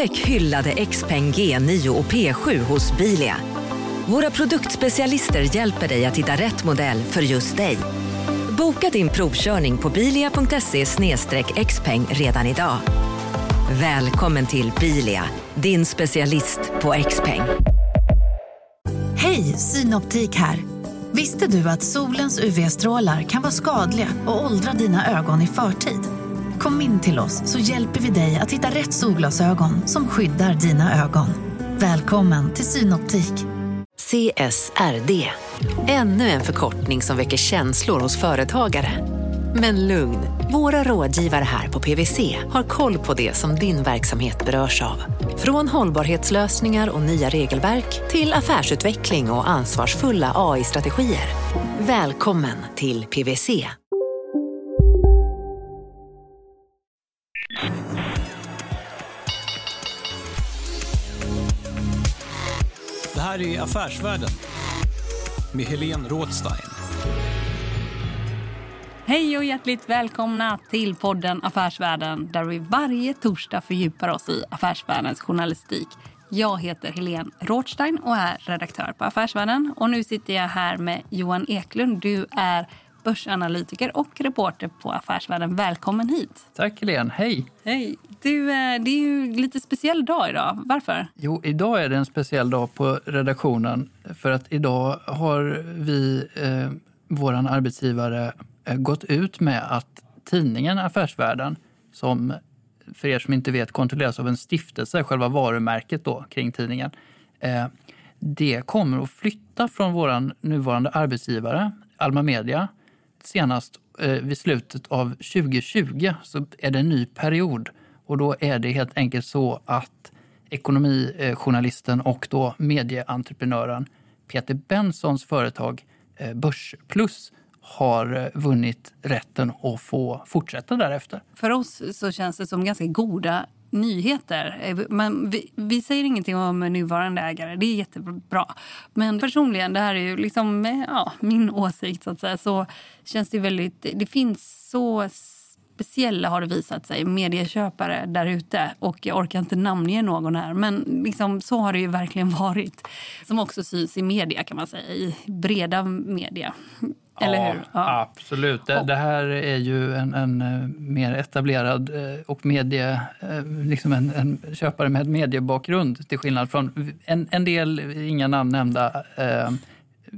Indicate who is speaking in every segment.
Speaker 1: Upptäck hyllade XPeng G9 och P7 hos Bilia. Våra produktspecialister hjälper dig att hitta rätt modell för just dig. Boka din provkörning på bilia.se xpeng redan idag. Välkommen till Bilia, din specialist på XPeng.
Speaker 2: Hej, Synoptik här. Visste du att solens UV-strålar kan vara skadliga och åldra dina ögon i förtid? Kom in till oss så hjälper vi dig att hitta rätt solglasögon som skyddar dina ögon. Välkommen till Synoptik.
Speaker 3: CSRD, ännu en förkortning som väcker känslor hos företagare. Men lugn, våra rådgivare här på PWC har koll på det som din verksamhet berörs av. Från hållbarhetslösningar och nya regelverk till affärsutveckling och ansvarsfulla AI-strategier. Välkommen till PWC.
Speaker 4: Här är Affärsvärlden med Helene Rådstein.
Speaker 5: Hej och hjärtligt välkomna till podden Affärsvärlden där vi varje torsdag fördjupar oss i affärsvärldens journalistik. Jag heter Helene Rådstein och är redaktör på Affärsvärlden. Och nu sitter jag här med Johan Eklund. Du är börsanalytiker och reporter på Affärsvärlden. Välkommen hit!
Speaker 6: Tack Helene, hej!
Speaker 5: Hej! Du, eh, det är ju lite speciell dag idag. Varför?
Speaker 6: Jo, idag är det en speciell dag på redaktionen för att idag har vi, eh, vår arbetsgivare, eh, gått ut med att tidningen Affärsvärlden, som för er som inte vet kontrolleras av en stiftelse, själva varumärket då kring tidningen, eh, det kommer att flytta från vår nuvarande arbetsgivare, Alma Media, senast eh, vid slutet av 2020 så är det en ny period. Och då är det helt enkelt så att ekonomijournalisten och då medieentreprenören Peter Bensons företag eh, Börsplus har eh, vunnit rätten att få fortsätta därefter.
Speaker 5: För oss så känns det som ganska goda nyheter. Eh, men vi, vi, säger ingenting om nuvarande ägare. Det är jättebra. Men personligen, det här är ju liksom, eh, ja, min åsikt, så att säga, så känns det väldigt... Det finns så speciella, har det visat sig, medieköpare där ute. Och jag orkar inte namnge någon här, men liksom, så har det ju verkligen varit. Som också syns i media, kan man säga, i breda media. Eller
Speaker 6: ja,
Speaker 5: hur?
Speaker 6: Ja, absolut. Det, det, här är ju en, en eh, mer etablerad eh, och medie, eh, liksom en, en, köpare med mediebakgrund till skillnad från en, en del, inga namn nämnda, eh,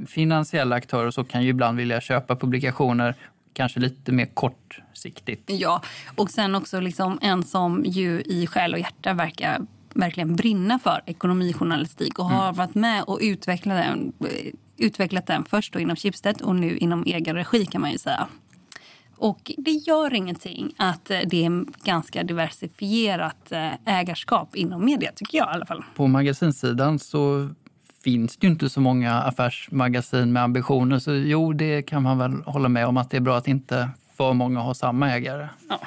Speaker 6: finansiella aktörer så kan ju ibland vilja köpa publikationer kanske lite mer kortsiktigt.
Speaker 5: Ja, och sen också liksom en som ju i själ och hjärta verkar verkligen brinna för ekonomijournalistik och har mm. varit med och utvecklat den utvecklat den först inom Schibsted och nu inom egen regi kan man ju säga. Och det gör ingenting att eh, det är ganska diversifierat eh, ägarskap inom media, tycker jag i alla fall.
Speaker 6: På magasinsidan så finns det ju inte så många affärsmagasin med ambitioner. Så jo, det kan man väl hålla med om att det är bra att inte för många har samma ägare.
Speaker 5: Ja.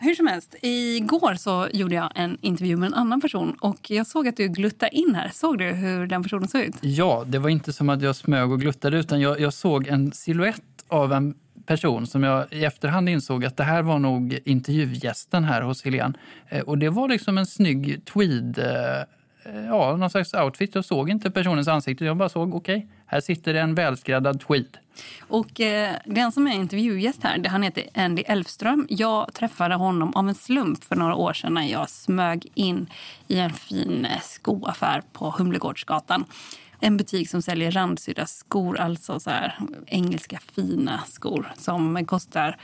Speaker 5: Hur som helst, igår så gjorde jag en intervju med en annan person och jag såg att du gluttade in här. Såg du hur den personen såg ut?
Speaker 6: Ja, det var inte som att jag smög och gluttade utan jag, jag såg en siluett av en person som jag i efterhand insåg att det här var nog intervjugästen här hos Helene. Eh, och det var liksom en snygg tweed, eh, eh, ja, någon slags outfit. Jag såg inte personens ansikte. Jag bara såg, okej, okay, här sitter en välskräddad tweed.
Speaker 5: Och eh, den som är intervjugäst här, han heter Andy Elfström. Jag träffade honom av en slump för några år sedan när jag smög in i en fin eh, skoaffär på Humlegårdsgatan. En butik som säljer randsydda skor, alltså så här engelska fina skor som kostar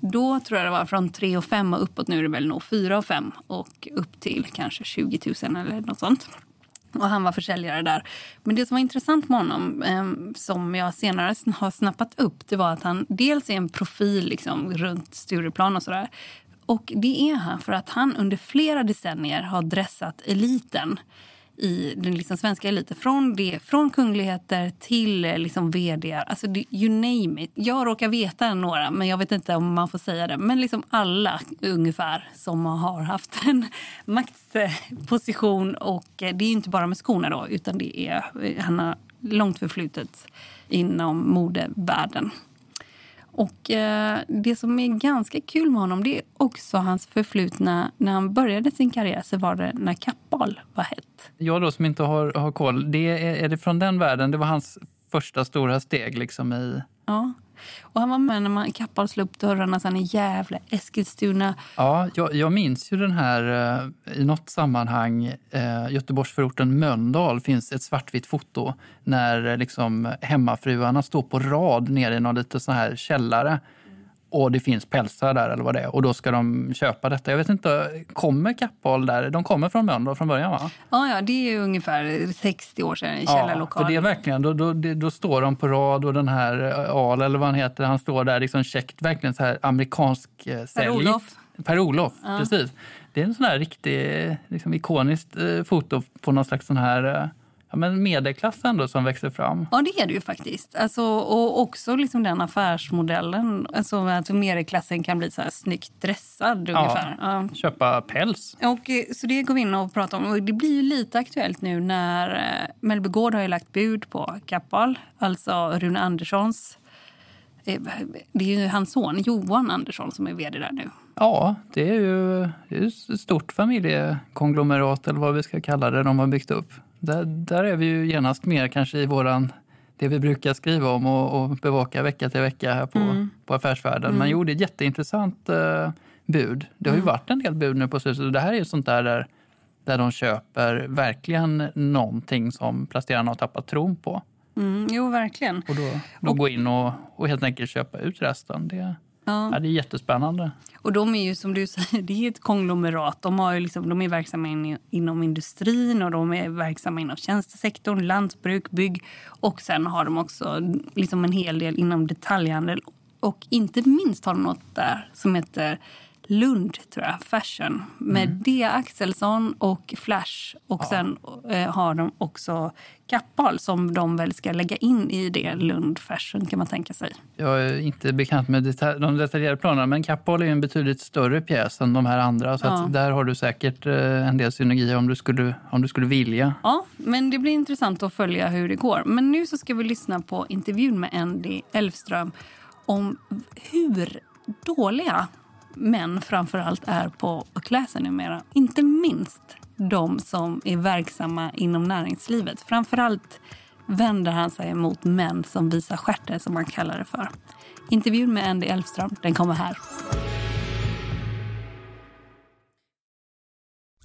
Speaker 5: då tror jag det var från 3 och 5 och uppåt. Nu är det väl nog 4 och 5 och upp till kanske 20 000 eller något sånt. Och han var försäljare där. Men det som var intressant med honom, eh, som jag senare har snappat upp, det var att han dels är en profil liksom, runt Stureplan och sådär. Och det är han för att han under flera decennier har dressat eliten i den liksom svenska eliten. Från, det, från kungligheter till eh, liksom vd. Alltså, you name it. Jag råkar veta några, men jag vet inte om man får säga det. Men liksom alla ungefär som har haft en maktposition. Och eh, det är inte bara med skorna då, utan det är, eh, han har långt förflutet inom modevärlden. Och eh, Det som är ganska kul med honom det är också hans förflutna. När han började sin karriär så var det när Kappahl var hett.
Speaker 6: Jag då som inte har, har koll, det är, är det från den världen? Det var hans första stora steg liksom i...
Speaker 5: Ja. Och han var med när man Kappahl slog upp dörrarna sen i Gävle, Eskilstuna.
Speaker 6: Ja, jag, jag minns ju den här eh, i något sammanhang. Eh, Göteborgsförorten Mölndal finns ett svartvitt foto när eh, liksom, hemmafruarna står på rad nere i någon liten sån här källare och det finns pälsar där eller vad det är. Och då ska de köpa detta. Jag vet inte, kommer Kappahl där? De kommer från Mölndal från början va?
Speaker 5: Ja, ja, det är ungefär 60 år sedan i källarlokalen.
Speaker 6: Ja, för det är verkligen, då, då, då står de på rad och den här eh, Al eller vad han heter, han står där liksom käckt, verkligen så här amerikansk eh, sälj.
Speaker 5: Per-Olof.
Speaker 6: Per-Olof, ja. precis. Det är en sån här riktig, liksom ikoniskt eh, foto på någon slags sån här ja, men medelklass ändå som växer fram.
Speaker 5: Ja, det är det ju faktiskt. Alltså, och också liksom den affärsmodellen. Alltså att medelklassen kan bli så här snyggt dressad ungefär.
Speaker 6: Ja, köpa päls.
Speaker 5: Och, eh, så det går vi in och pratar om. Och det blir ju lite aktuellt nu när eh, Mellby Gård har lagt bud på Kappahl, alltså Rune Anderssons eh, det är ju hans son Johan Andersson som är vd där nu.
Speaker 6: Ja, det är ju ett stort familjekonglomerat eller vad vi ska kalla det de har byggt upp. Där, där är vi ju genast mer kanske i våran det vi brukar skriva om och, och bevaka vecka till vecka här på, mm. på Affärsvärlden. Mm. Men jo, det är ett jätteintressant uh, bud. Det har ju mm. varit en del bud nu på slutet. Det här är ju sånt där, där där de köper verkligen någonting som placerarna har tappat tron på.
Speaker 5: Mm, jo, verkligen.
Speaker 6: Och då, då och, gå in och, och helt enkelt köpa ut resten. Det, ja. Det är jättespännande.
Speaker 5: Och de är ju som du säger, det är ett konglomerat. De, har ju liksom, de är verksamma in, inom industrin och de är verksamma inom tjänstesektorn, lantbruk, bygg. Och sen har de också liksom en hel del inom detaljhandel. Och inte minst har de något där som heter Lund, tror jag, Fashion med mm. D. Axelsson och Flash. Och ja. sen eh, har de också Kappahl som de väl ska lägga in i det Lund Fashion kan man tänka sig.
Speaker 6: Jag är inte bekant med detalj, de detaljerade planerna men Kappahl är en betydligt större pjäs än de här andra. Så ja. där har du säkert eh, en del synergier om du, skulle, om du skulle vilja.
Speaker 5: Ja, men det blir intressant att följa hur det går. Men nu så ska vi lyssna på intervjun med Andy Elfström om hur dåliga män framför allt är på att klä sig numera. Inte minst de som är verksamma inom näringslivet. Framför allt vänder han sig mot män som visar stjärten, som man kallar det för. Intervjun med Andy Elfström den kommer här.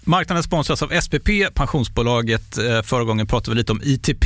Speaker 4: Marknaden sponsras av SPP, pensionsbolaget. Eh, förra gången pratade vi lite om ITP.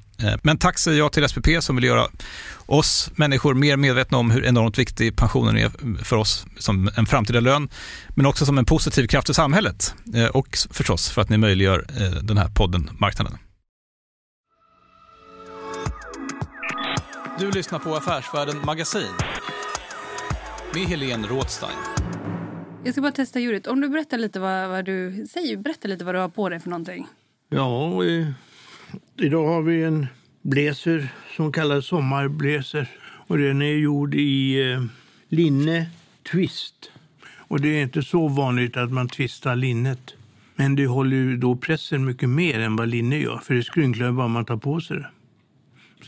Speaker 4: men tack säger jag till SPP som vill göra oss människor mer medvetna om hur enormt viktig pensionen är för oss som en framtida lön, men också som en positiv kraft i samhället. Eh, Och förstås för att ni möjliggör eh, den här podden Marknaden. Du lyssnar på Affärsvärlden Magasin med Helene Rådstein.
Speaker 5: Jag ska bara testa ljudet. Om du berättar lite vad, vad du säger, berätta lite vad du har på dig för någonting.
Speaker 7: Ja, eh, idag har vi en blazer som kallas sommarblazer. Och den är gjord i eh, linne twist. Och det är inte så vanligt att man twistar linnet. Men det håller ju då pressen mycket mer än vad linne gör. För det skrynklar bara man tar på sig det.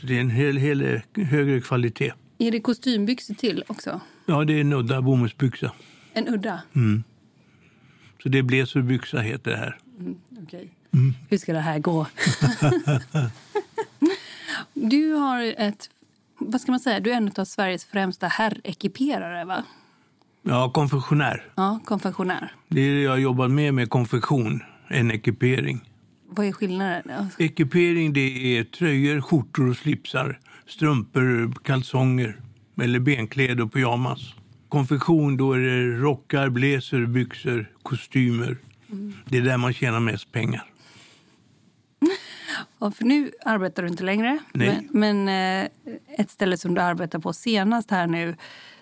Speaker 7: Så det är en hel, hel högre kvalitet.
Speaker 5: Är det kostymbyxor till också?
Speaker 7: Ja, det är en udda bomullsbyxa.
Speaker 5: En udda?
Speaker 7: Så det är blazerbyxa heter det här.
Speaker 5: Okej. Hur ska det här gå? du har ett... Vad ska man säga? Du är en av Sveriges främsta herrekiperare, va?
Speaker 7: Ja, konfektionär.
Speaker 5: Ja, konfektionär.
Speaker 7: Det är det jag jobbar med med konfektion, en ekipering.
Speaker 5: Vad är skillnaden?
Speaker 7: Ekipering det är tröjor, skjortor och slipsar, strumpor, kalsonger eller benkläder och pyjamas. Konfektion då är det rockar, blazer, byxor, kostymer. Det är där man tjänar mest pengar.
Speaker 5: Ja, för nu arbetar du inte längre.
Speaker 7: Nej.
Speaker 5: Men, men eh, ett ställe som du arbetar på senast här nu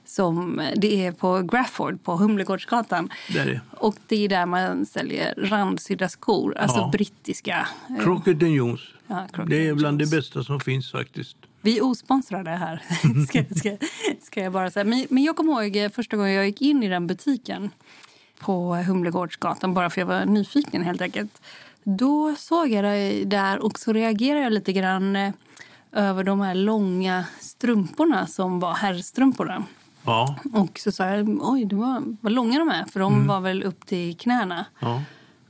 Speaker 5: som, det är på Grafford på Humlegårdsgatan.
Speaker 7: Där är
Speaker 5: Och det är där man säljer randsydda skor, alltså
Speaker 7: Ja.
Speaker 5: brittiska. eh,
Speaker 7: Crockett Jones.
Speaker 5: Ja, Crockett
Speaker 7: Det är bland
Speaker 5: Jones.
Speaker 7: det bästa som finns faktiskt.
Speaker 5: Vi är osponsrade här, ska, ska, ska jag bara säga. Men, men jag kommer ihåg eh, första gången jag gick in i den butiken på Humlegårdsgatan, bara för jag var nyfiken helt enkelt. Då såg jag dig där och så reagerade jag lite grann eh, över de här långa strumporna som var herrstrumporna.
Speaker 7: Ja,
Speaker 5: Och så sa jag, oj, det var, vad långa de är, för de var väl upp till knäna.
Speaker 7: ja.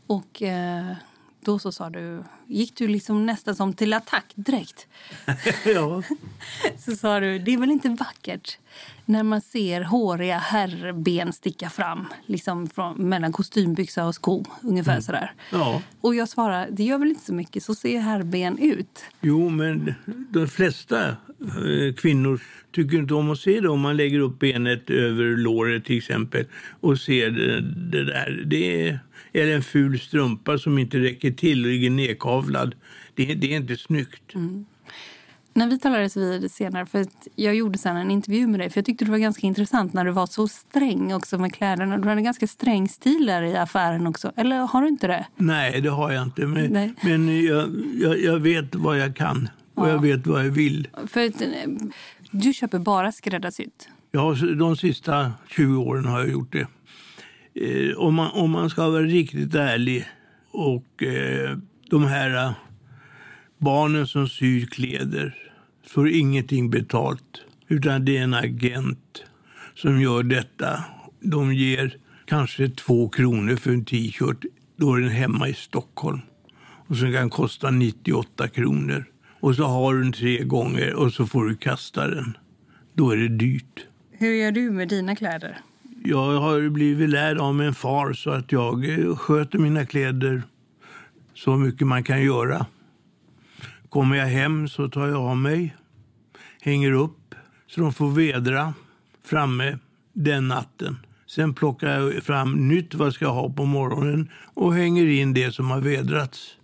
Speaker 5: Och eh, då så sa du, gick du liksom nästan som till attack direkt.
Speaker 7: ja.
Speaker 5: Så sa du, det är väl inte vackert när man ser håriga herrben sticka fram liksom från, mellan kostymbyxa och sko, ungefär sådär.
Speaker 7: ja.
Speaker 5: Och jag svarar, det gör väl inte så mycket, så ser herrben ut.
Speaker 7: Jo, men de flesta eh, kvinnor tycker inte om att se det om man lägger upp benet över låret till exempel och ser det, det där. Det är, eller en ful strumpa som inte räcker till och ligger nedkavlad. Det, det är inte snyggt.
Speaker 5: När vi talades vid senare, för jag gjorde sen en intervju med dig, för jag tyckte det var ganska intressant när du var så sträng också med kläderna. Du hade en ganska sträng stil där i affären också, eller har du inte det?
Speaker 7: Nej, det har jag inte. Men,
Speaker 5: Nej.
Speaker 7: men jag, jag, jag vet vad jag kan och jag vet vad jag vill.
Speaker 5: För eh, du köper bara skräddarsytt.
Speaker 7: Ja, de sista 20 åren har jag gjort det. Eh, om, man, om man ska vara riktigt ärlig och eh, de här eh, barnen som syr kläder får ingenting betalt. Utan det är en agent som gör detta. De ger kanske två kronor för en t-shirt. Då är den hemma i Stockholm. Och så kan kosta 98 kronor. Och så har du den tre gånger och så får du kasta den. Då är det dyrt.
Speaker 5: Hur gör du med dina kläder?
Speaker 7: Jag har blivit lärd av min far så att jag eh, sköter mina kläder så mycket man kan göra. Kommer jag hem så tar jag av mig, hänger upp så de får vedra framme den natten. Sen plockar jag fram nytt vad ska jag ha på morgonen och hänger in det som har vedrats.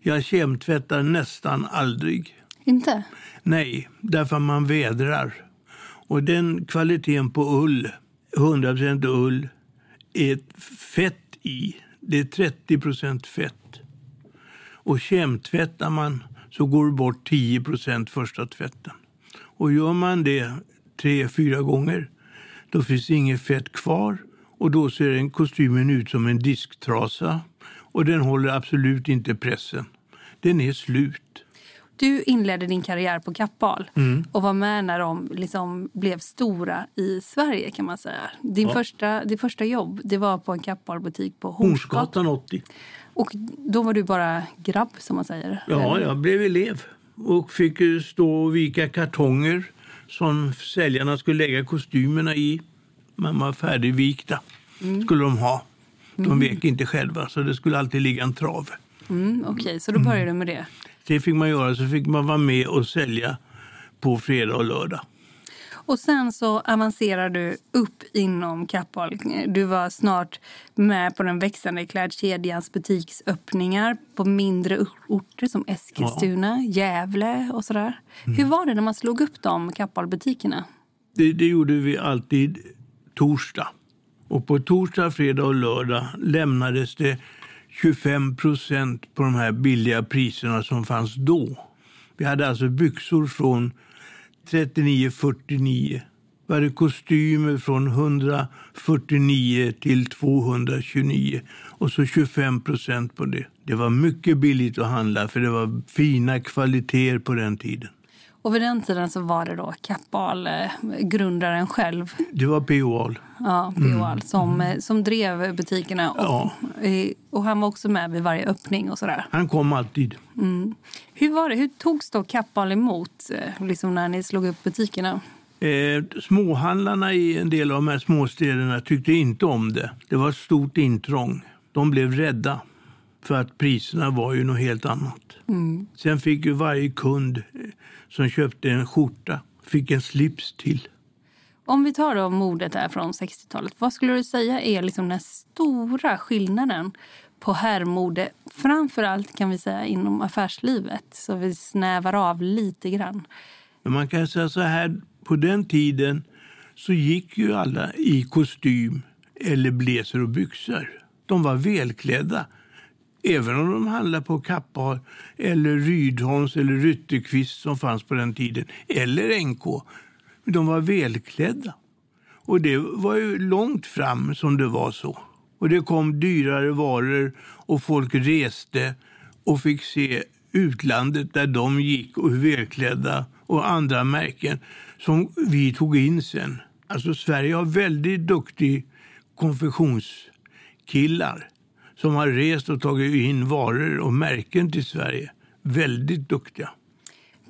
Speaker 7: Jag kemtvättar nästan aldrig.
Speaker 5: Inte?
Speaker 7: Nej, därför man vädrar. Och den kvaliteten på ull, 100% ull, är fett i. Det är 30% fett. Och kemtvättar man så går det bort 10% första tvätten. Och gör man det tre, fyra gånger, då finns det inget fett kvar. Och då ser den kostymen ut som en disktrasa. Och den håller absolut inte pressen. Den är slut.
Speaker 5: Du inledde din karriär på Kappahl och var med när de liksom blev stora i Sverige. kan man säga. Din första, ditt första jobb det var på en Kappahl-butik på Hornsgatan.
Speaker 7: Hornsgatan 80.
Speaker 5: Och då var du bara grabb, som man säger.
Speaker 7: Ja, jag blev elev och fick stå och vika kartonger som säljarna skulle lägga kostymerna i. Man var färdigvikta, skulle de ha. De vek inte själva, så det skulle alltid ligga en trav.
Speaker 5: Mm, Okej, så då började du med det.
Speaker 7: Det fick man göra. Så fick man vara med och sälja på fredag och lördag.
Speaker 5: Och sen så avancerar du upp inom Kappahl. Du var snart med på den växande klädkedjans butiksöppningar på mindre orter som Eskilstuna, ja. Gävle och sådär. Mm. Hur var det när man slog upp de Kappahl-butikerna?
Speaker 7: Det, det gjorde vi alltid torsdag. Och på torsdag, fredag och lördag lämnades det 25 procent på de här billiga priserna som fanns då. Vi hade alltså byxor från 39,49. Vi hade kostymer från 149 till 229 och så 25 procent på det. Det var mycket billigt att handla för det var fina kvaliteter på den tiden.
Speaker 5: Och vid den tiden så var det då Kappahl, eh, grundaren själv.
Speaker 7: Det var. Ahl.
Speaker 5: Ja, P.O. Ahl som, mm. som drev butikerna. Och, ja. och han var också med vid varje öppning och sådär.
Speaker 7: Han kom alltid.
Speaker 5: Mm. Hur var det? Hur togs då Kappahl emot eh, liksom när ni slog upp butikerna?
Speaker 7: Eh, småhandlarna i en del av de här småstäderna tyckte inte om det. Det var ett stort intrång. De blev rädda för att priserna var ju något helt annat. Mm. Sen fick ju varje kund som köpte en skjorta fick en slips till.
Speaker 5: Om vi tar då modet här från 60-talet, vad skulle du säga är liksom den stora skillnaden på herrmode, allt kan vi säga inom affärslivet, så vi snävar av lite grann?
Speaker 7: Man kan säga så här, på den tiden så gick ju alla i kostym eller blazer och byxor. De var välklädda. Även om de handlade på Kappahl eller Rydholms eller Rytterqvist som fanns på den tiden, eller NK. De var välklädda. Och det var ju långt fram som det var så. Och det kom dyrare varor och folk reste och fick se utlandet där de gick och hur välklädda och andra märken som vi tog in sen. Alltså Sverige har väldigt duktiga konfektionskillar som har rest och tagit in varor och märken till Sverige. Väldigt duktiga.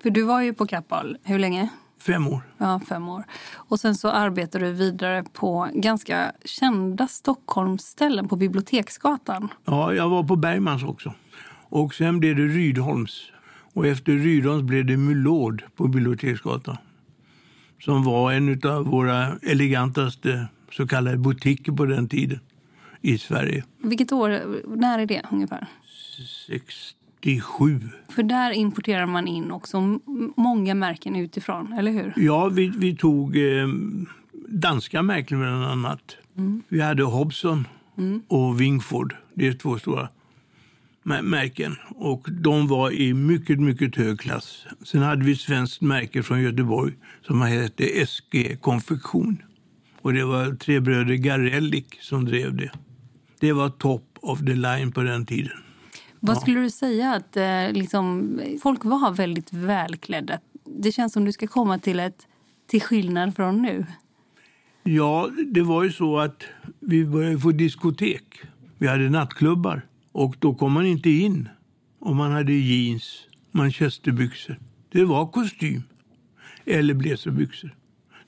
Speaker 5: För du var ju på Kappahl, hur länge?
Speaker 7: Fem år.
Speaker 5: Ja, fem år. Och sen så arbetar du vidare på ganska kända Stockholmsställen på Biblioteksgatan.
Speaker 7: Ja, jag var på Bergmans också. Och sen blev det Rydholms. Och efter Rydholms blev det Mulord på Biblioteksgatan. Som var en av våra elegantaste så kallade butiker på den tiden i Sverige.
Speaker 5: Vilket år, när är det ungefär?
Speaker 7: 67.
Speaker 5: För där importerar man in också många märken utifrån, eller hur?
Speaker 7: Ja, vi, vi tog eh, danska märken bland annat. Mm. Vi hade Hobson mm. och Wingford. Det är två stora märken. Och de var i mycket, mycket hög klass. Sen hade vi ett svenskt märke från Göteborg som hette SG Konfektion. Och det var tre bröder Garellik som drev det. Det var top of the line på den tiden.
Speaker 5: Vad skulle du säga att eh, liksom, folk var väldigt välklädda? Det känns som du ska komma till ett till skillnad från nu.
Speaker 7: Ja, det var ju så att vi började få diskotek. Vi hade nattklubbar och då kom man inte in om man hade jeans, manchesterbyxor. Det var kostym eller blazerbyxor.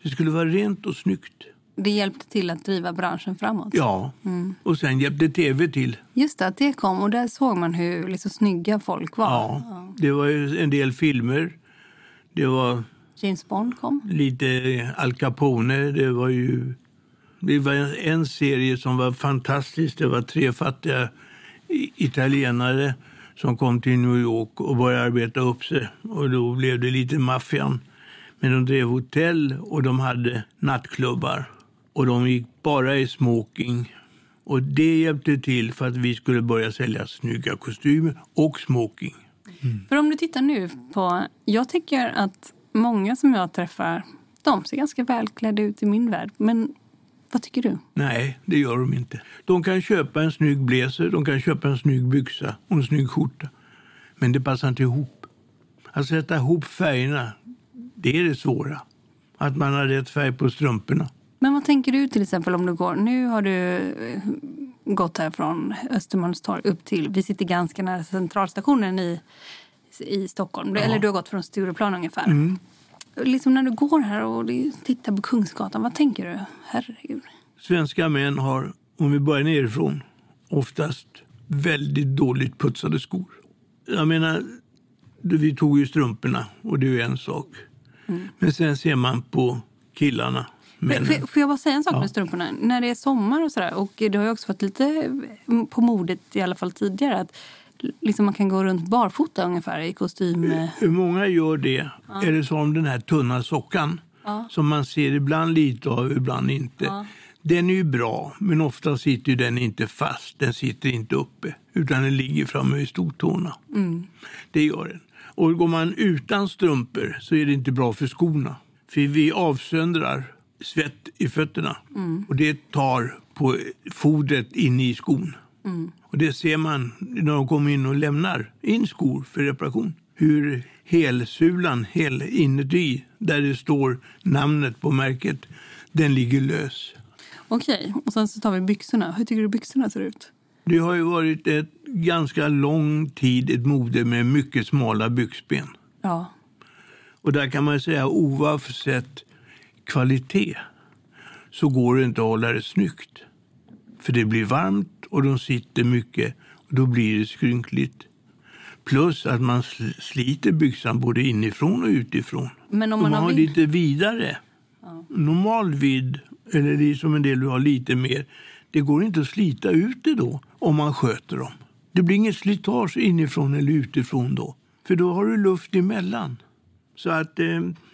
Speaker 7: Det skulle vara rent och snyggt.
Speaker 5: Det hjälpte till att driva branschen framåt.
Speaker 7: Ja, mm. och sen hjälpte tv till.
Speaker 5: Just det, att det kom och där såg man hur liksom snygga folk var.
Speaker 7: Ja, ja. det var en del filmer. Det var...
Speaker 5: James Bond kom.
Speaker 7: Lite Al Capone. Det var ju... Det var en serie som var fantastisk. Det var tre fattiga italienare som kom till New York och började arbeta upp sig. Och då blev det lite maffian. Men de drev hotell och de hade nattklubbar. Och de gick bara i smoking. Och det hjälpte till för att vi skulle börja sälja snygga kostymer och smoking.
Speaker 5: Mm. För om du tittar nu på... Jag tycker att många som jag träffar, de ser ganska välklädda ut i min värld. Men vad tycker du?
Speaker 7: Nej, det gör de inte. De kan köpa en snygg blazer, de kan köpa en snygg byxa och en snygg skjorta. Men det passar inte ihop. Att sätta ihop färgerna, det är det svåra. Att man har rätt färg på strumporna.
Speaker 5: Men vad tänker du till exempel om du går... Nu har du eh, gått här från Östermalmstorg upp till... Vi sitter ganska nära centralstationen i, i Stockholm. Ja. Eller du har gått från Stureplan ungefär. Mm. Liksom när du går här och tittar på Kungsgatan, vad tänker du? Herregud.
Speaker 7: Svenska män har, om vi börjar nerifrån, oftast väldigt dåligt putsade skor. Jag menar, vi tog ju strumporna och det är ju en sak. Men sen ser man på killarna. Männen.
Speaker 5: Får, får jag bara säga en sak
Speaker 7: Ja.
Speaker 5: med strumporna? När det är sommar och sådär, och det har ju också varit lite på modet i alla fall tidigare, att liksom man kan gå runt barfota ungefär i kostym.
Speaker 7: Hur många gör det? Är det som den här tunna sockan som man ser ibland lite av, ibland inte. Den är ju bra, men ofta sitter ju den inte fast. Den sitter inte uppe, utan den ligger framme vid stortårna. Det gör den. Och går man utan strumpor så är det inte bra för skorna. För vi avsöndrar svett i fötterna och det tar på fodret inne i skon. Och det ser man när de kommer in och lämnar in skor för reparation. Hur helsulan, hel inuti, där det står namnet på märket, den ligger lös.
Speaker 5: Okej, och sen så tar vi byxorna. Hur tycker du byxorna ser ut?
Speaker 7: Det har ju varit ett ganska lång tid ett mode med mycket smala byxben.
Speaker 5: Ja.
Speaker 7: Och där kan man säga oavsett kvalitet så går det inte att hålla det snyggt. För det blir varmt och de sitter mycket och då blir det skrynkligt. Plus att man sl- sliter byxan både inifrån och utifrån.
Speaker 5: Men om man
Speaker 7: man
Speaker 5: har vidd-
Speaker 7: lite vidare, normal vidd, eller det som en del har lite mer, det går inte att slita ut det då om man sköter dem. Det blir inget slitage inifrån eller utifrån då, för då har du luft emellan. Så att eh,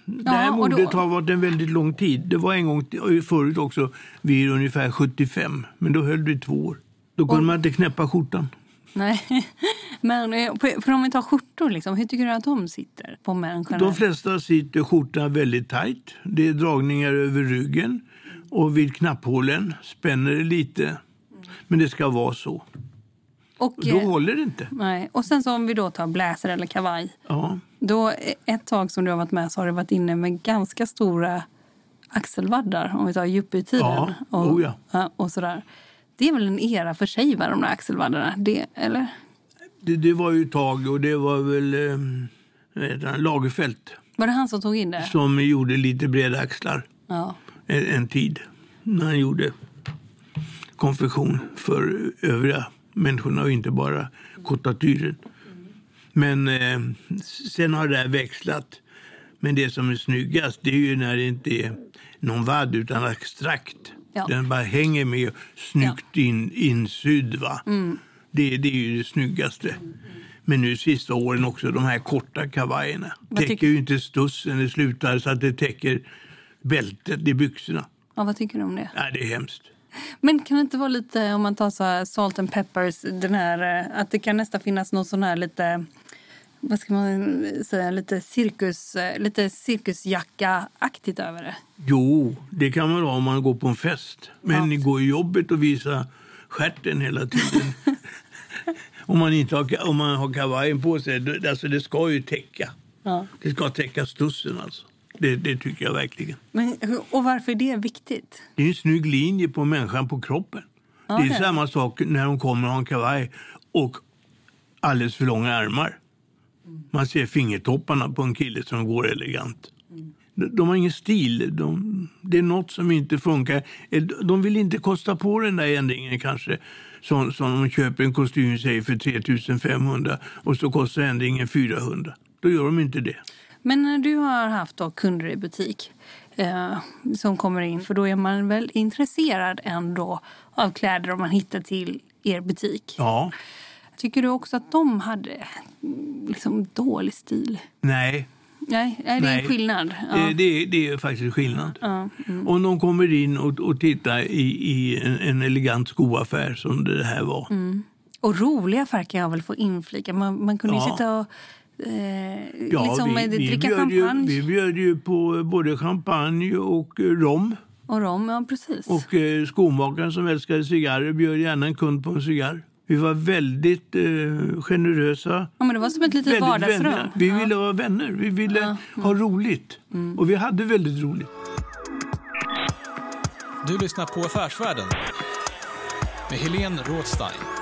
Speaker 7: det här
Speaker 5: Ja, och då-
Speaker 7: har varit en väldigt lång tid. Det var en gång förut också vid ungefär 75, men då höll det i två år. Då kunde man inte knäppa skjortan.
Speaker 5: Nej. Men eh, för om vi tar skjortor, liksom, hur tycker du att de sitter på människorna?
Speaker 7: De flesta sitter skjortan väldigt tajt. Det är dragningar över ryggen och vid knapphålen spänner det lite. Men det ska vara så.
Speaker 5: Och,
Speaker 7: Då
Speaker 5: eh,
Speaker 7: håller det inte.
Speaker 5: nej. och sen så om vi då tar blazer eller kavaj.
Speaker 7: Ja.
Speaker 5: Då, eh, ett tag som du har varit med så har du varit inne med ganska stora axelvaddar. Om vi tar yuppie-tiden.
Speaker 7: Ja,
Speaker 5: och,
Speaker 7: oh ja.
Speaker 5: och sådär. Det är väl en era för sig, va, de där axelvaddarna? Det, eller?
Speaker 7: Det, det var ju ett tag och det var väl eh, Lagerfeld
Speaker 5: Var det han som tog in det?
Speaker 7: som gjorde lite breda axlar
Speaker 5: Ja.
Speaker 7: en, en tid. När han gjorde konfektion för övriga människorna och inte bara kottatyren. Men eh, sen har det här växlat. Men det som är snyggast det är ju när det inte är någon vadd utan abstrakt.
Speaker 5: Ja.
Speaker 7: Den bara hänger med snyggt in, insydd. Va? Det, det är ju det snyggaste. Men nu sista åren också, de här korta kavajerna.
Speaker 5: Vad
Speaker 7: täcker ju inte stussen, det slutar så att det täcker bältet i byxorna.
Speaker 5: ja, vad tycker du om det?
Speaker 7: Nej, det är hemskt.
Speaker 5: Men kan det inte vara lite, om man tar så här salt and peppers, den här, eh, att det kan nästan finnas någon sån här lite, vad ska man säga, lite cirkus, eh, lite cirkusjacka-aktigt över det?
Speaker 7: Jo, det kan man ha om man går på en fest. Men ni går i jobbet och visar stjärten hela tiden. om, man inte har, om man har kavajen på sig, alltså det ska ju täcka.
Speaker 5: Ja.
Speaker 7: Det ska täcka stussen alltså. Det, det tycker jag verkligen.
Speaker 5: Men, och varför är det viktigt?
Speaker 7: Det är en snygg linje på människan på kroppen.
Speaker 5: Ja,
Speaker 7: det är
Speaker 5: det
Speaker 7: samma sak när de kommer och har en kavaj och alldeles för långa armar. Man ser fingertopparna på en kille som går elegant. De, de har ingen stil. De, det är något som inte funkar. Eh, De vill inte kosta på den där ändringen kanske. Som, som om man köper en kostym säg, för 3500 och så kostar ändringen 400. Då gör de inte det.
Speaker 5: Men när du har haft då kunder i butik eh, som kommer in, för då är man väl intresserad ändå av kläder om man hittar till er butik.
Speaker 7: Ja,
Speaker 5: Tycker du också att de hade mm, liksom dålig stil?
Speaker 7: nej.
Speaker 5: Nej, är det är en skillnad. Ja.
Speaker 7: Det, det, det är faktiskt skillnad.
Speaker 5: Ja, mm.
Speaker 7: Om de kommer in och, och tittar i, i en, en elegant skoaffär som det här var.
Speaker 5: Mm. Och roliga färger kan jag väl få inflika. Man, man kunde
Speaker 7: Ja.
Speaker 5: sitta och eh,
Speaker 7: Ja,
Speaker 5: liksom, eh, dricka
Speaker 7: bjöd
Speaker 5: champagne
Speaker 7: Ju, vi bjöd ju på både champagne och eh, rom.
Speaker 5: och rom. Ja, precis.
Speaker 7: Och eh, skomakaren som älskade cigarrer bjöd gärna en kund på en cigarr. Vi var väldigt eh, generösa.
Speaker 5: ja, men det var som ett litet
Speaker 7: väldigt
Speaker 5: vardagsrum.
Speaker 7: vänliga. Vi
Speaker 5: ja.
Speaker 7: ville vara vänner. Vi ville
Speaker 5: Ja,
Speaker 7: ha roligt. Och vi hade väldigt roligt.
Speaker 4: Du lyssnar på Affärsvärlden med Helene Rådstein.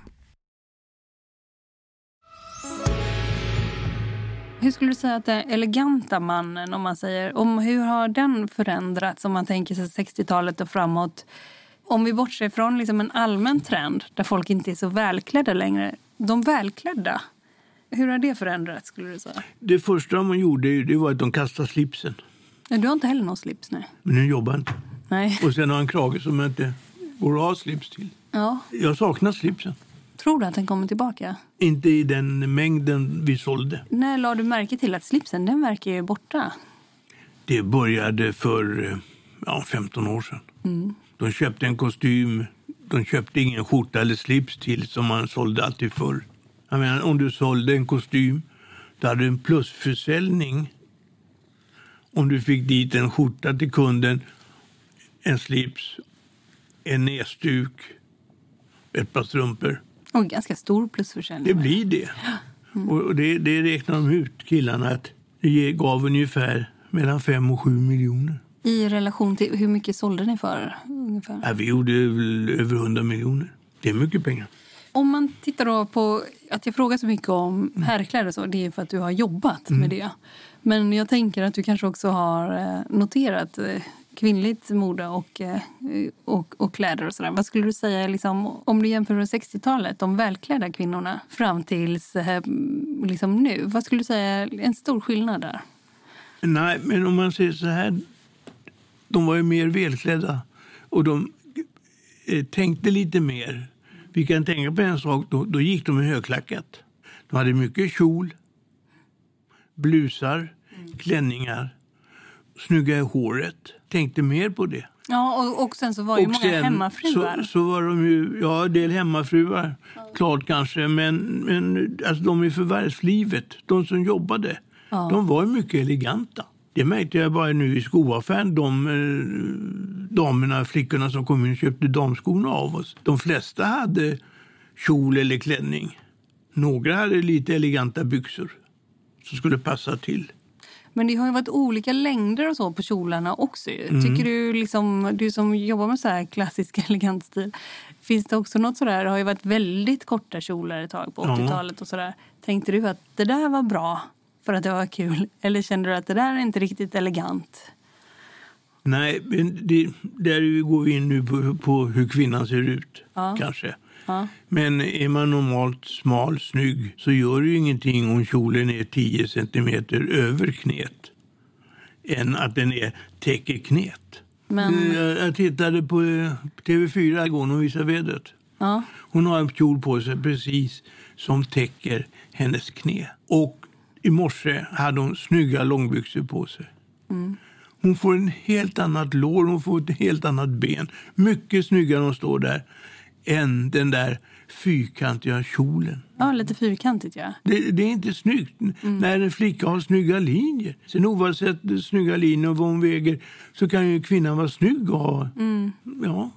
Speaker 5: Hur skulle du säga att den eleganta mannen, om man säger, om hur har den förändrats om man tänker sig 60-talet och framåt? Om vi bortser från liksom en allmän trend där folk inte är så välklädda längre. De välklädda, hur har det förändrats skulle du säga?
Speaker 7: Det första man gjorde det var att de kastade slipsen.
Speaker 5: Du har inte heller någon slips? Nej.
Speaker 7: Men nu jobbar inte.
Speaker 5: Nej.
Speaker 7: Och sen har en krage som jag inte går att ha slips till.
Speaker 5: Ja.
Speaker 7: Jag saknar slipsen.
Speaker 5: Tror du att den kommer tillbaka?
Speaker 7: Inte i den mängden vi sålde.
Speaker 5: När la du märke till att slipsen den verkar ju borta?
Speaker 7: Det började för ja, 15 år sedan.
Speaker 5: Mm.
Speaker 7: De köpte en kostym. De köpte ingen skjorta eller slips till som man sålde alltid förr. Jag menar, om du sålde en kostym, då hade du en plusförsäljning. Om du fick dit en skjorta till kunden, en slips, en näsduk, ett par strumpor.
Speaker 5: Och ganska stor plusförsäljning.
Speaker 7: Det blir det. Mm. Och det, det räknar de ut, killarna, att det gav ungefär mellan 5 och 7 miljoner.
Speaker 5: I relation till hur mycket sålde ni för? Ungefär?
Speaker 7: Ja, vi gjorde över 100 miljoner. Det är mycket pengar.
Speaker 5: Om man tittar då på att jag frågar så mycket om herrkläder så, det är för att du har jobbat mm. med det. Men jag tänker att du kanske också har eh, noterat eh, kvinnligt mode och, eh, och, och kläder och sådär. Vad skulle du säga liksom, om du jämför med 60-talet, de välklädda kvinnorna fram tills liksom nu? Vad skulle du säga är en stor skillnad där?
Speaker 7: Nej, men om man säger så här, de var ju mer välklädda och de tänkte lite mer. Vi kan tänka på en sak, då, då gick de i högklackat. De hade mycket kjol, blusar, klänningar, snygga i håret. Tänkte mer på det.
Speaker 5: Ja, och, och sen så var ju och många hemmafruar.
Speaker 7: Så, så var de ju, ja, en del hemmafruar, ja. klart kanske. Men, men alltså, de i förvärvslivet, de som jobbade, ja. de var mycket eleganta. Det märkte jag bara nu i skoaffären. De eh, damerna, flickorna som kom in och köpte damskorna av oss. De flesta hade kjol eller klänning. Några hade lite eleganta byxor som skulle passa till.
Speaker 5: Men det har ju varit olika längder och så på kjolarna också. Mm. Tycker du, liksom, du som jobbar med så här klassisk elegant stil, finns det också något sådär, det har ju varit väldigt korta kjolar ett tag på 80-talet och sådär. Tänkte du att det där var bra för att det var kul? Eller kände du att det där är inte riktigt elegant?
Speaker 7: Nej, det, där går vi in nu på, på hur kvinnan ser ut, ja. kanske. Ja. Men är man normalt smal, snygg, så gör det ju ingenting om kjolen är 10 centimeter över knät än att den är, täcker knät. Men... Jag, jag tittade på eh, TV4 igår och visade vädret. Ja. Hon har en kjol på sig precis som täcker hennes knä. Och i morse hade hon snygga långbyxor på sig. Mm. Hon får en helt annat lår, hon får ett helt annat ben. Mycket snyggare hon står där än den där fyrkantiga kjolen.
Speaker 5: Ja, lite fyrkantigt ja.
Speaker 7: Det, det är inte snyggt mm. när en flicka har snygga linjer. Sen oavsett snygga linjer och vad hon väger så kan ju kvinnan vara snygg och ha... Mm. Ja.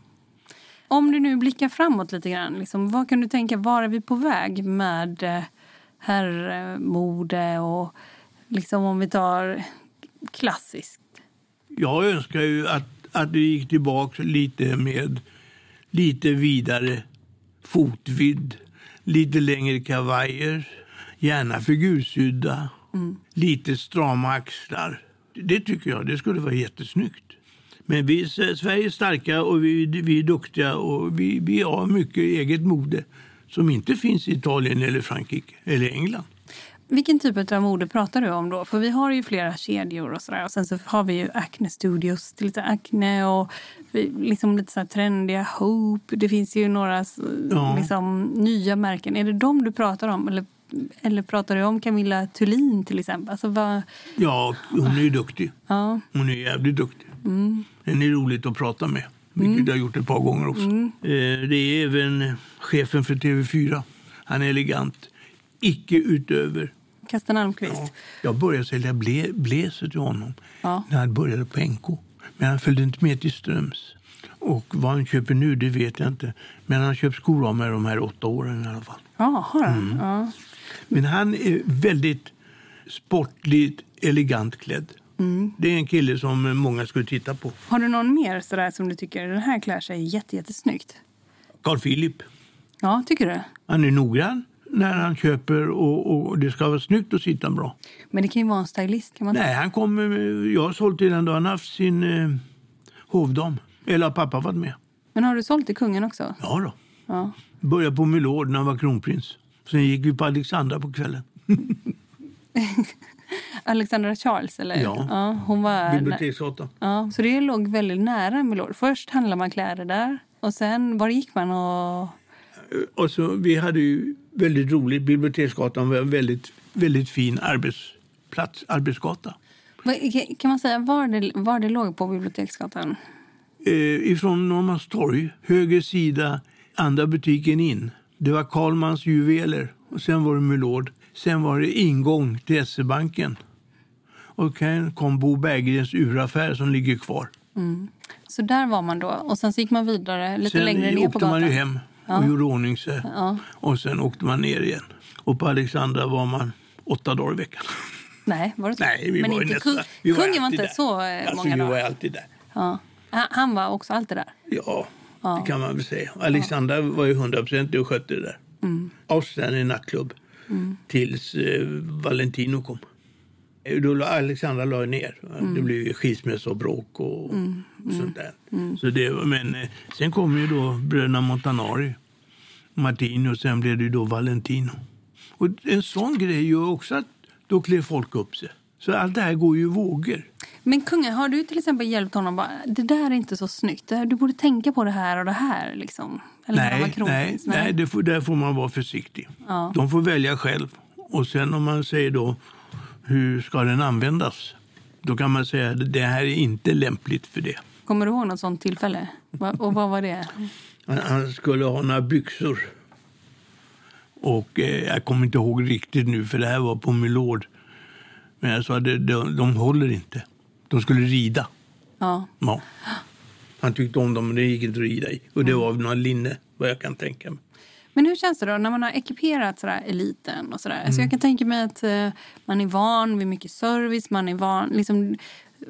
Speaker 5: Om du nu blickar framåt lite grann, liksom, vad kan du tänka, var är vi på väg med eh, herrmode och liksom om vi tar klassiskt?
Speaker 7: Jag önskar ju att, att det gick tillbaka lite med lite vidare fotvidd. lite längre kavajer, gärna figursydda, lite strama axlar. Det tycker jag, det skulle vara jättesnyggt. Men vi, Sverige är starka och vi, vi är duktiga och vi, vi har mycket eget mode som inte finns i Italien eller Frankrike eller England.
Speaker 5: Vilken typ av mode pratar du om då? För vi har ju flera kedjor och sådär. Och sen så har vi ju Acne Studios till lite Acne och liksom lite så trendiga Hope. Det finns ju några ja. liksom, nya märken. Är det dem du pratar om? Eller, eller pratar du om Camilla Thulin till exempel? Alltså, vad...
Speaker 7: Ja, hon är ju duktig. Ja. Hon är jävligt duktig. Mm. Henne är roligt att prata med. Vilket mm. jag har gjort ett par gånger också. Mm. Eh, det är även chefen för TV4. Han är elegant. Icke utöver.
Speaker 5: Kasten Almqvist. Ja,
Speaker 7: jag började sälja ble, blazer till honom ja. när han började på NK. Men han följde inte med till Ströms. Och vad han köper nu, det vet jag inte. Men han har köpt skor av mig de här åtta åren i alla fall.
Speaker 5: Ja, har han? Mm. Ja.
Speaker 7: Men han är väldigt sportligt, elegant klädd. Mm. Det är en kille som många skulle titta på.
Speaker 5: Har du någon mer sådär som du tycker den här klär sig jättesnyggt?
Speaker 7: Carl Philip.
Speaker 5: Ja, tycker du?
Speaker 7: Han är noggrann när han köper och, och, det ska vara snyggt och sitta bra.
Speaker 5: Men det kan ju vara en stylist kan man
Speaker 7: Nej, han kommer, jag har sålt till den då han haft sin eh, hovdam. Eller har pappa varit med.
Speaker 5: Men har du sålt till kungen också?
Speaker 7: Ja då. Ja. Började på Milord när han var kronprins. Sen gick vi på Alexandra på kvällen.
Speaker 5: Alexandra Charles, eller?
Speaker 7: Ja.
Speaker 5: ja hon var...
Speaker 7: Biblioteksgatan.
Speaker 5: Ja, så det låg väldigt nära Milord. Först handlade man kläder där och sen var gick man och...
Speaker 7: och så, vi hade ju väldigt roligt. Biblioteksgatan var en väldigt, väldigt fin arbetsplats, arbetsgata.
Speaker 5: Kan man säga var det, var det låg på Biblioteksgatan?
Speaker 7: Eh, ifrån Norrmalmstorg, höger sida, andra butiken in. Det var Karlmans juveler och sen var det Milord. Sen var det ingång till SE-banken. Och sen kom Bo Berggrens uraffär som ligger kvar. Mm.
Speaker 5: Så där var man då. Och sen gick man vidare lite
Speaker 7: sen
Speaker 5: längre ner på gatan?
Speaker 7: Sen åkte man ju hem och ja. gjorde ordning sig. Ja. Och sen åkte man ner igen. Och på Alexandra var man åtta dagar i veckan.
Speaker 5: Nej, var det så?
Speaker 7: Nej, vi
Speaker 5: Men
Speaker 7: var
Speaker 5: inte
Speaker 7: nästa, vi
Speaker 5: var kungen var inte där. så eh,
Speaker 7: alltså,
Speaker 5: många
Speaker 7: vi
Speaker 5: dagar?
Speaker 7: var alltid där.
Speaker 5: Ja. Han var också alltid där?
Speaker 7: Ja, ja. det kan man väl säga. Alexandra var ju hundraprocentig och skötte det där. Mm. Outstanding nattklubb. Mm. Tills eh, Valentino kom. Då Alexandra la ner. Mm. Det blev skilsmässa och bråk och mm. mm. sånt där. Mm. Så det, men eh, sen kom ju då bröderna Montanari. Martino och sen blev det då Valentino. Och en sån grej gör också att då klär folk upp sig. Så allt det här går ju vågor.
Speaker 5: Men kungen, har du till exempel hjälpt honom bara, det där är inte så snyggt, du borde tänka på det här och det här liksom?
Speaker 7: Eller nej, nej, nej, det får, där får man vara försiktig. Ja. De får välja själv. Och sen om man säger då, hur ska den användas? Då kan man säga att det här är inte lämpligt för det.
Speaker 5: Kommer du ihåg något sånt tillfälle? Och vad var det?
Speaker 7: Han skulle ha några byxor. Och eh, jag kommer inte ihåg riktigt nu, för det här var på Milord. Men jag sa att de, de, de håller inte. De skulle rida.
Speaker 5: Ja.
Speaker 7: ja. Han tyckte om dem, men det gick inte att rida i. Och det var av någon linne, vad jag kan tänka mig.
Speaker 5: Men hur känns det då när man har ekiperat sådär eliten och sådär? Mm. Så jag kan tänka mig att uh, man är van vid mycket service, man är van, liksom,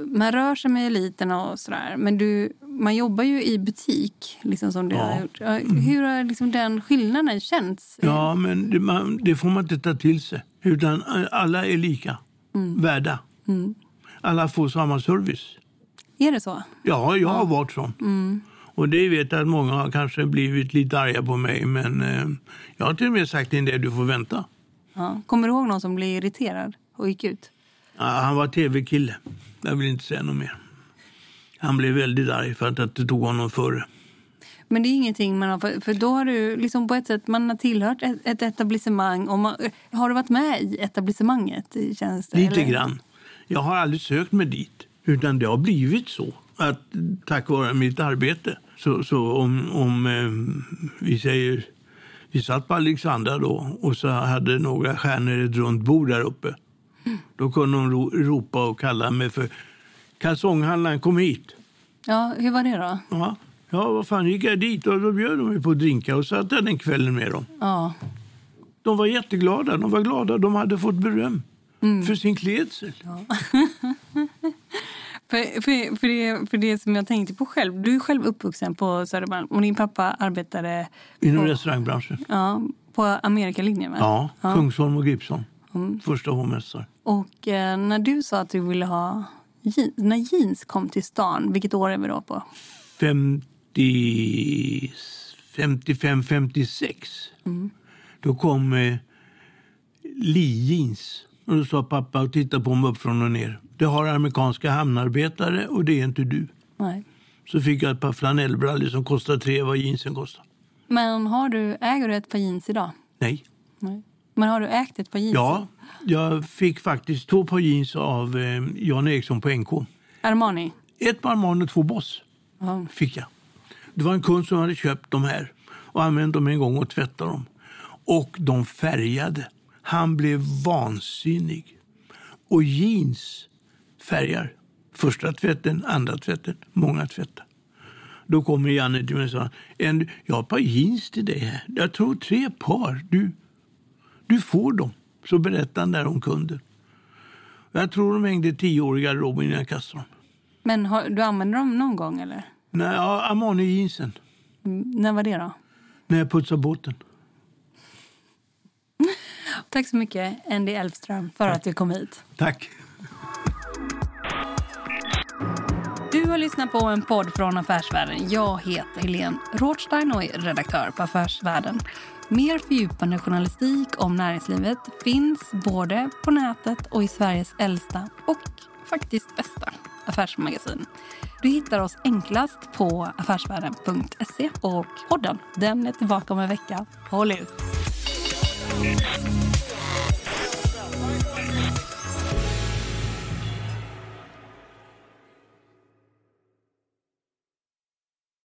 Speaker 5: man rör sig med eliten och sådär. Men du, man jobbar ju i butik, liksom som du ja. har gjort. Hur har liksom den skillnaden känts?
Speaker 7: Ja, men det, man, det, får man inte ta till sig. Utan alla är lika, mm. värda. Mm. Alla får samma service.
Speaker 5: Är det så?
Speaker 7: Ja, jag har varit sån. Mm. Och det vet jag att många har kanske blivit lite arga på mig. Men eh, jag har till och med sagt till en del, du får vänta.
Speaker 5: Ja. Kommer du ihåg någon som blev irriterad och gick ut?
Speaker 7: Ja, han var tv-kille. Jag vill inte säga något mer. Han blev väldigt arg för att det tog honom före.
Speaker 5: Men det är ingenting man har... För då har du liksom på ett sätt man har tillhört ett, ett etablissemang. Och man, har du varit med i etablissemanget? Känns det,
Speaker 7: Lite eller? grann. Jag har aldrig sökt mig dit. Utan det har blivit så. Att tack vare mitt arbete. Så, så om, om eh, vi säger... Vi satt på Alexandra då och så hade några stjärnor ett runt bord där uppe. Mm. Då kunde de ro, ropa och kalla mig för kalsonghandlaren kom hit.
Speaker 5: Ja, hur var det då?
Speaker 7: Ja, ja vad fan gick jag dit och då bjöd de mig på drinka och satt jag den kvällen med dem.
Speaker 5: Ja.
Speaker 7: De var jätteglada. De var glada. De hade fått beröm mm. för sin klädsel. Ja.
Speaker 5: för, för, för, det, för det som jag tänkte på själv. Du är själv uppvuxen på Södermalm och din pappa arbetade...
Speaker 7: Inom på, restaurangbranschen.
Speaker 5: Ja, På Amerikalinjen? va?
Speaker 7: Ja,
Speaker 5: Ja.
Speaker 7: Kungsholm och Gripsholm.
Speaker 5: Mm.
Speaker 7: Första hovmästare.
Speaker 5: Och eh, när du sa att du ville ha jeans, när jeans kom till stan, vilket år är vi då på?
Speaker 7: 50, 55, 56. Då kom eh, Lee Jeans. Och då sa pappa och tittade på mig upp från och ner. Det har amerikanska hamnarbetare och det är inte du.
Speaker 5: Nej.
Speaker 7: Så fick jag ett par flanellbrallor som kostar tre vad jeansen kostar.
Speaker 5: Men har du, äger du ett par jeans idag?
Speaker 7: Nej.
Speaker 5: Nej. Men har du ägt ett par jeans?
Speaker 7: Ja, jag fick faktiskt två par jeans av eh, Jan Eriksson på NK.
Speaker 5: Armani?
Speaker 7: Ett par Armani och två Boss
Speaker 5: Ja.
Speaker 7: fick jag. Det var en kund som hade köpt de här och använt dem en gång och tvättat dem. Och de färgade. Han blev vansinnig. Och jeans färgar. Första tvätten, andra tvätten, många tvättar. Då kommer Janne till mig och sa en, jag har ett par jeans till dig här. Jag tror tre par. Du, du får dem. Så berättade han där om kunden. Jag tror de hängde tio år i garderoben innan jag kastade dem.
Speaker 5: Men har, du använder dem någon gång eller?
Speaker 7: Nej, ja, Armani-jeansen.
Speaker 5: Mm, När var det då?
Speaker 7: När jag putsade båten.
Speaker 5: Tack så mycket, Andy Elfström, för att du kom hit.
Speaker 7: Tack.
Speaker 5: Du har lyssnat på en podd från Affärsvärlden. Jag heter Helene Rothstein och är redaktör på Affärsvärlden. Mer fördjupande journalistik om näringslivet finns både på nätet och i Sveriges äldsta och faktiskt bästa affärsmagasin. Du hittar oss enklast på affärsvärlden.se och podden den är tillbaka om en vecka. Håll ut!